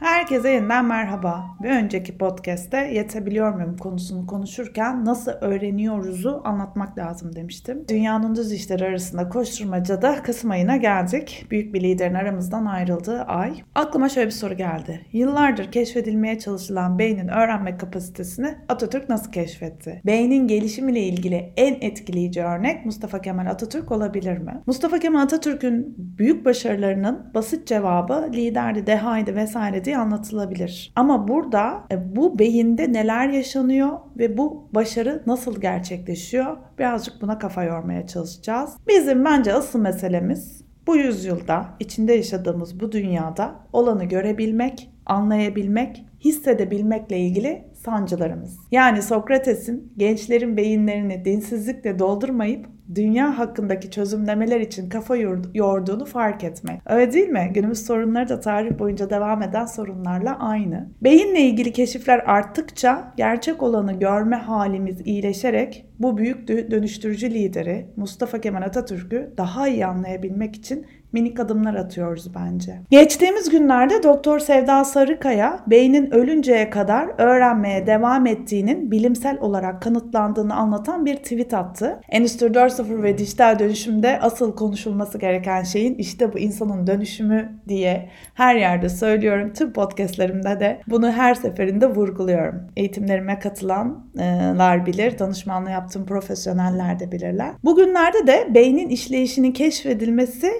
Herkese yeniden merhaba. Bir önceki podcast'te yetebiliyor muyum konusunu konuşurken nasıl öğreniyoruzu anlatmak lazım demiştim. Dünyanın düz işleri arasında koşturmacada Kasım ayına geldik. Büyük bir liderin aramızdan ayrıldığı ay. Aklıma şöyle bir soru geldi. Yıllardır keşfedilmeye çalışılan beynin öğrenme kapasitesini Atatürk nasıl keşfetti? Beynin gelişimiyle ilgili en etkileyici örnek Mustafa Kemal Atatürk olabilir mi? Mustafa Kemal Atatürk'ün büyük başarılarının basit cevabı liderdi, dehaydı vesaire diye anlatılabilir. Ama burada e, bu beyinde neler yaşanıyor ve bu başarı nasıl gerçekleşiyor? Birazcık buna kafa yormaya çalışacağız. Bizim bence asıl meselemiz bu yüzyılda içinde yaşadığımız bu dünyada olanı görebilmek, anlayabilmek, hissedebilmekle ilgili sancılarımız. Yani Sokrates'in gençlerin beyinlerini dinsizlikle doldurmayıp dünya hakkındaki çözümlemeler için kafa yorduğunu fark etmek. Öyle değil mi? Günümüz sorunları da tarih boyunca devam eden sorunlarla aynı. Beyinle ilgili keşifler arttıkça gerçek olanı görme halimiz iyileşerek bu büyük dönüştürücü lideri Mustafa Kemal Atatürk'ü daha iyi anlayabilmek için minik adımlar atıyoruz bence. Geçtiğimiz günlerde Doktor Sevda Sarıkaya beynin ölünceye kadar öğrenmeye devam ettiğinin bilimsel olarak kanıtlandığını anlatan bir tweet attı. Endüstri 4.0 ve dijital dönüşümde asıl konuşulması gereken şeyin işte bu insanın dönüşümü diye her yerde söylüyorum. Tüm podcastlerimde de bunu her seferinde vurguluyorum. Eğitimlerime katılanlar bilir, danışmanlığı yaptığım profesyoneller de bilirler. Bugünlerde de beynin işleyişinin keşfedilmesi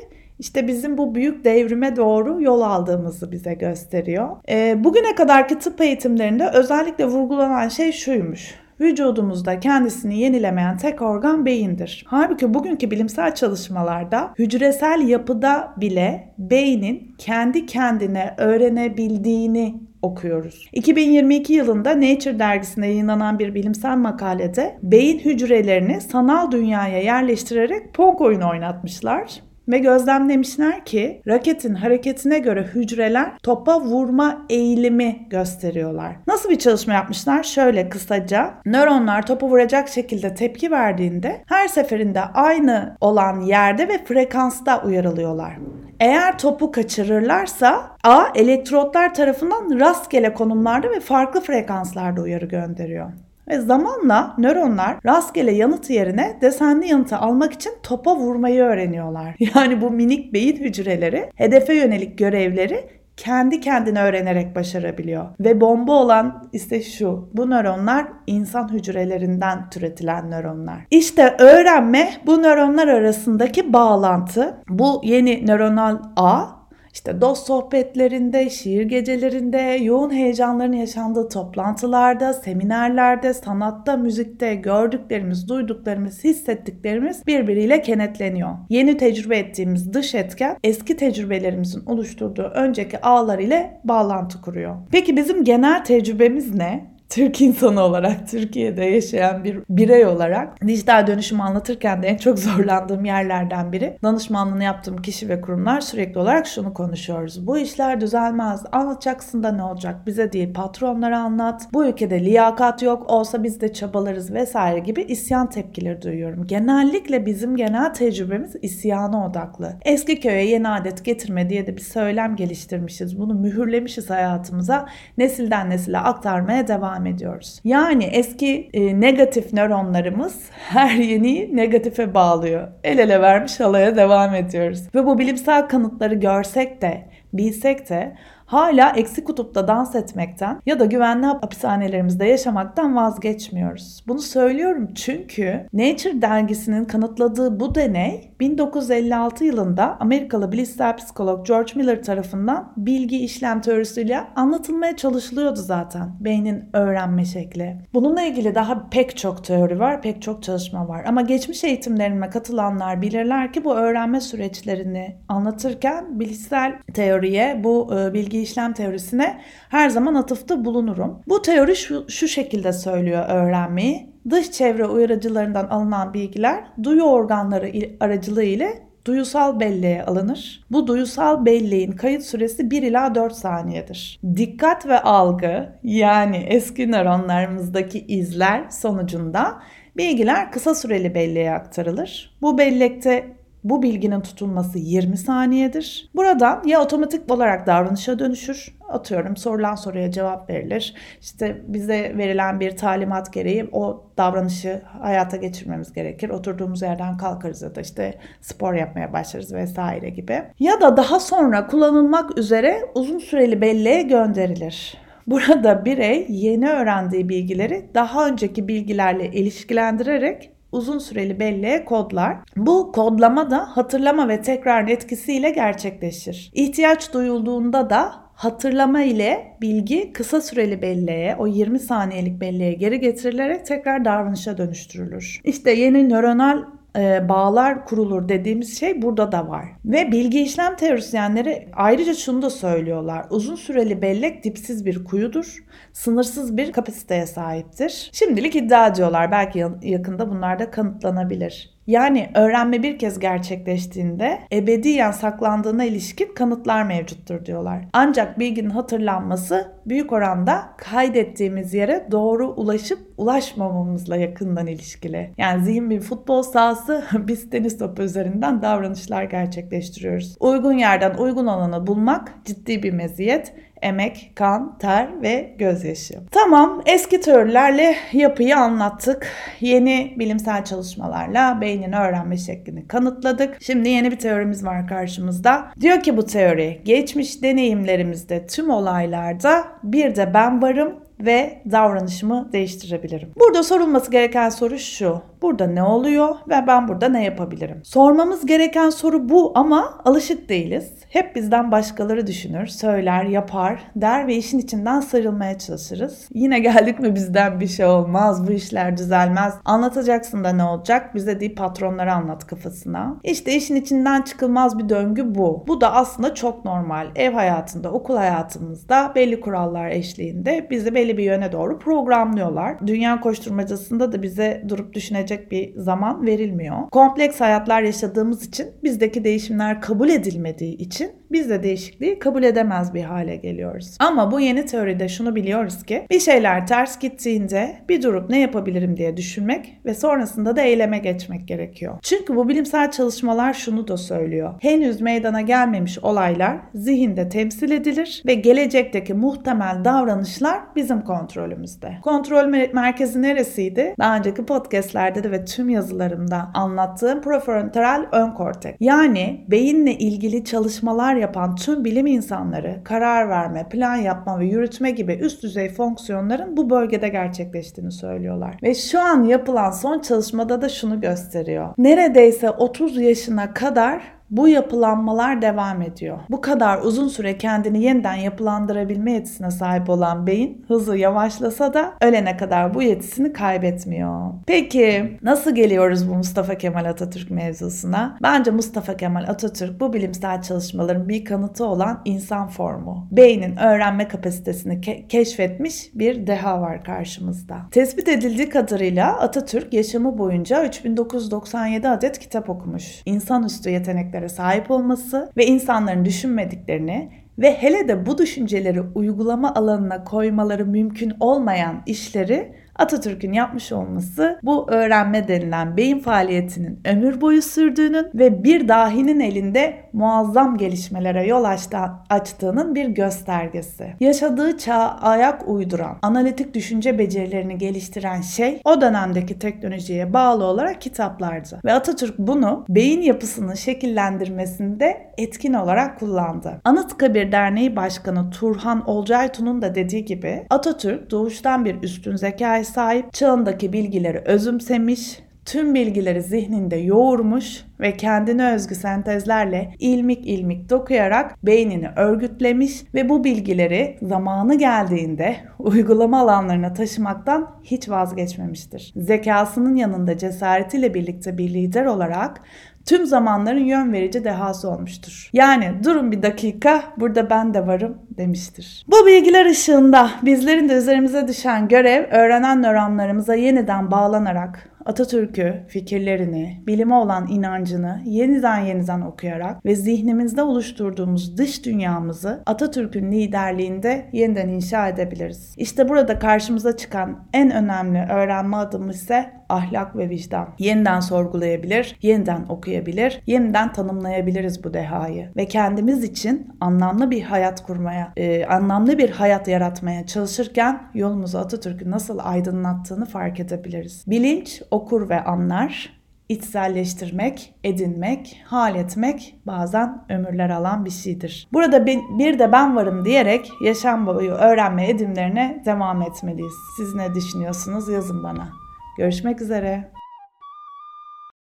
işte bizim bu büyük devrime doğru yol aldığımızı bize gösteriyor. E, bugüne kadarki tıp eğitimlerinde özellikle vurgulanan şey şuymuş. Vücudumuzda kendisini yenilemeyen tek organ beyindir. Halbuki bugünkü bilimsel çalışmalarda hücresel yapıda bile beynin kendi kendine öğrenebildiğini okuyoruz. 2022 yılında Nature dergisinde yayınlanan bir bilimsel makalede beyin hücrelerini sanal dünyaya yerleştirerek Pong oyunu oynatmışlar ve gözlemlemişler ki raketin hareketine göre hücreler topa vurma eğilimi gösteriyorlar. Nasıl bir çalışma yapmışlar? Şöyle kısaca. Nöronlar topu vuracak şekilde tepki verdiğinde her seferinde aynı olan yerde ve frekansta uyarılıyorlar. Eğer topu kaçırırlarsa A elektrotlar tarafından rastgele konumlarda ve farklı frekanslarda uyarı gönderiyor. Ve zamanla nöronlar rastgele yanıt yerine desenli yanıtı almak için topa vurmayı öğreniyorlar. Yani bu minik beyin hücreleri hedefe yönelik görevleri kendi kendine öğrenerek başarabiliyor. Ve bomba olan ise şu. Bu nöronlar insan hücrelerinden türetilen nöronlar. İşte öğrenme bu nöronlar arasındaki bağlantı. Bu yeni nöronal ağ işte dost sohbetlerinde, şiir gecelerinde, yoğun heyecanların yaşandığı toplantılarda, seminerlerde, sanatta, müzikte gördüklerimiz, duyduklarımız, hissettiklerimiz birbiriyle kenetleniyor. Yeni tecrübe ettiğimiz dış etken eski tecrübelerimizin oluşturduğu önceki ağlar ile bağlantı kuruyor. Peki bizim genel tecrübemiz ne? Türk insanı olarak, Türkiye'de yaşayan bir birey olarak dijital dönüşümü anlatırken de en çok zorlandığım yerlerden biri. Danışmanlığını yaptığım kişi ve kurumlar sürekli olarak şunu konuşuyoruz. Bu işler düzelmez. Anlatacaksın da ne olacak? Bize değil patronlara anlat. Bu ülkede liyakat yok. Olsa biz de çabalarız vesaire gibi isyan tepkileri duyuyorum. Genellikle bizim genel tecrübemiz isyana odaklı. Eski köye yeni adet getirme diye de bir söylem geliştirmişiz. Bunu mühürlemişiz hayatımıza. Nesilden nesile aktarmaya devam devam ediyoruz. Yani eski e, negatif nöronlarımız her yeni negatife bağlıyor. El ele vermiş halaya devam ediyoruz. Ve bu bilimsel kanıtları görsek de bilsek de hala eksi kutupta dans etmekten ya da güvenli hapishanelerimizde yaşamaktan vazgeçmiyoruz. Bunu söylüyorum çünkü Nature dergisinin kanıtladığı bu deney 1956 yılında Amerikalı bilişsel psikolog George Miller tarafından bilgi işlem teorisiyle anlatılmaya çalışılıyordu zaten beynin öğrenme şekli. Bununla ilgili daha pek çok teori var, pek çok çalışma var. Ama geçmiş eğitimlerime katılanlar bilirler ki bu öğrenme süreçlerini anlatırken bilişsel teoriye, bu e, bilgi işlem teorisine her zaman atıfta bulunurum. Bu teori şu, şu şekilde söylüyor öğrenmeyi. Dış çevre uyarıcılarından alınan bilgiler duyu organları aracılığı ile duyusal belleğe alınır. Bu duyusal belleğin kayıt süresi 1 ila 4 saniyedir. Dikkat ve algı yani eski nöronlarımızdaki izler sonucunda bilgiler kısa süreli belleğe aktarılır. Bu bellekte bu bilginin tutulması 20 saniyedir. Buradan ya otomatik olarak davranışa dönüşür Atıyorum sorulan soruya cevap verilir. İşte bize verilen bir talimat gereği o davranışı hayata geçirmemiz gerekir. Oturduğumuz yerden kalkarız ya da işte spor yapmaya başlarız vesaire gibi. Ya da daha sonra kullanılmak üzere uzun süreli belleğe gönderilir. Burada birey yeni öğrendiği bilgileri daha önceki bilgilerle ilişkilendirerek uzun süreli belleğe kodlar. Bu kodlama da hatırlama ve tekrar etkisiyle gerçekleşir. İhtiyaç duyulduğunda da hatırlama ile bilgi kısa süreli belleğe, o 20 saniyelik belleğe geri getirilerek tekrar davranışa dönüştürülür. İşte yeni nöronal e, bağlar kurulur dediğimiz şey burada da var. Ve bilgi işlem teorisyenleri ayrıca şunu da söylüyorlar. Uzun süreli bellek dipsiz bir kuyudur. Sınırsız bir kapasiteye sahiptir. Şimdilik iddia ediyorlar. Belki yakında bunlar da kanıtlanabilir. Yani öğrenme bir kez gerçekleştiğinde ebediyen saklandığına ilişkin kanıtlar mevcuttur diyorlar. Ancak bilginin hatırlanması büyük oranda kaydettiğimiz yere doğru ulaşıp ulaşmamamızla yakından ilişkili. Yani zihin bir futbol sahası, biz tenis topu üzerinden davranışlar gerçekleştiriyoruz. Uygun yerden uygun olanı bulmak ciddi bir meziyet emek, kan, ter ve gözyaşı. Tamam, eski teorilerle yapıyı anlattık. Yeni bilimsel çalışmalarla beynin öğrenme şeklini kanıtladık. Şimdi yeni bir teorimiz var karşımızda. Diyor ki bu teori, geçmiş deneyimlerimizde tüm olaylarda bir de ben varım ve davranışımı değiştirebilirim. Burada sorulması gereken soru şu. Burada ne oluyor ve ben burada ne yapabilirim? Sormamız gereken soru bu ama alışık değiliz. Hep bizden başkaları düşünür, söyler, yapar, der ve işin içinden sıyrılmaya çalışırız. Yine geldik mi bizden bir şey olmaz, bu işler düzelmez. Anlatacaksın da ne olacak? Bize değil patronları anlat kafasına. İşte işin içinden çıkılmaz bir döngü bu. Bu da aslında çok normal. Ev hayatında, okul hayatımızda belli kurallar eşliğinde bizi belli bir yöne doğru programlıyorlar. Dünya koşturmacasında da bize durup düşünecek bir zaman verilmiyor. Kompleks hayatlar yaşadığımız için bizdeki değişimler kabul edilmediği için biz de değişikliği kabul edemez bir hale geliyoruz. Ama bu yeni teoride şunu biliyoruz ki bir şeyler ters gittiğinde bir durup ne yapabilirim diye düşünmek ve sonrasında da eyleme geçmek gerekiyor. Çünkü bu bilimsel çalışmalar şunu da söylüyor. Henüz meydana gelmemiş olaylar zihinde temsil edilir ve gelecekteki muhtemel davranışlar bizim kontrolümüzde. Kontrol merkezi neresiydi? Daha önceki podcastlerde de ve tüm yazılarımda anlattığım prefrontal ön kortek. Yani beyinle ilgili çalışma çalışmalar yapan tüm bilim insanları karar verme, plan yapma ve yürütme gibi üst düzey fonksiyonların bu bölgede gerçekleştiğini söylüyorlar. Ve şu an yapılan son çalışmada da şunu gösteriyor. Neredeyse 30 yaşına kadar bu yapılanmalar devam ediyor. Bu kadar uzun süre kendini yeniden yapılandırabilme yetisine sahip olan beyin hızı yavaşlasa da ölene kadar bu yetisini kaybetmiyor. Peki nasıl geliyoruz bu Mustafa Kemal Atatürk mevzusuna? Bence Mustafa Kemal Atatürk bu bilimsel çalışmaların bir kanıtı olan insan formu. Beynin öğrenme kapasitesini ke- keşfetmiş bir deha var karşımızda. Tespit edildiği kadarıyla Atatürk yaşamı boyunca 3997 adet kitap okumuş. İnsanüstü yetenekler yeteneklere sahip olması ve insanların düşünmediklerini ve hele de bu düşünceleri uygulama alanına koymaları mümkün olmayan işleri Atatürk'ün yapmış olması bu öğrenme denilen beyin faaliyetinin ömür boyu sürdüğünün ve bir dahinin elinde muazzam gelişmelere yol açtı, açtığının bir göstergesi. Yaşadığı çağa ayak uyduran, analitik düşünce becerilerini geliştiren şey o dönemdeki teknolojiye bağlı olarak kitaplardı. Ve Atatürk bunu beyin yapısını şekillendirmesinde etkin olarak kullandı. Anıtkabir Derneği Başkanı Turhan Olcaytun'un da dediği gibi Atatürk doğuştan bir üstün zekaya sahip, çağındaki bilgileri özümsemiş, tüm bilgileri zihninde yoğurmuş ve kendine özgü sentezlerle ilmik ilmik dokuyarak beynini örgütlemiş ve bu bilgileri zamanı geldiğinde uygulama alanlarına taşımaktan hiç vazgeçmemiştir. Zekasının yanında cesaretiyle birlikte bir lider olarak tüm zamanların yön verici dehası olmuştur. Yani durun bir dakika burada ben de varım demiştir. Bu bilgiler ışığında bizlerin de üzerimize düşen görev öğrenen nöronlarımıza yeniden bağlanarak Atatürk'ü, fikirlerini, bilime olan inancını yeniden yeniden okuyarak ve zihnimizde oluşturduğumuz dış dünyamızı Atatürk'ün liderliğinde yeniden inşa edebiliriz. İşte burada karşımıza çıkan en önemli öğrenme adımı ise ahlak ve vicdan. Yeniden sorgulayabilir, yeniden okuyabilir, yeniden tanımlayabiliriz bu dehayı. Ve kendimiz için anlamlı bir hayat kurmaya, e, anlamlı bir hayat yaratmaya çalışırken yolumuzu Atatürk'ün nasıl aydınlattığını fark edebiliriz. Bilinç okur ve anlar, içselleştirmek, edinmek, hal etmek bazen ömürler alan bir şeydir. Burada bir de ben varım diyerek yaşam boyu öğrenme edimlerine devam etmeliyiz. Siz ne düşünüyorsunuz yazın bana. Görüşmek üzere.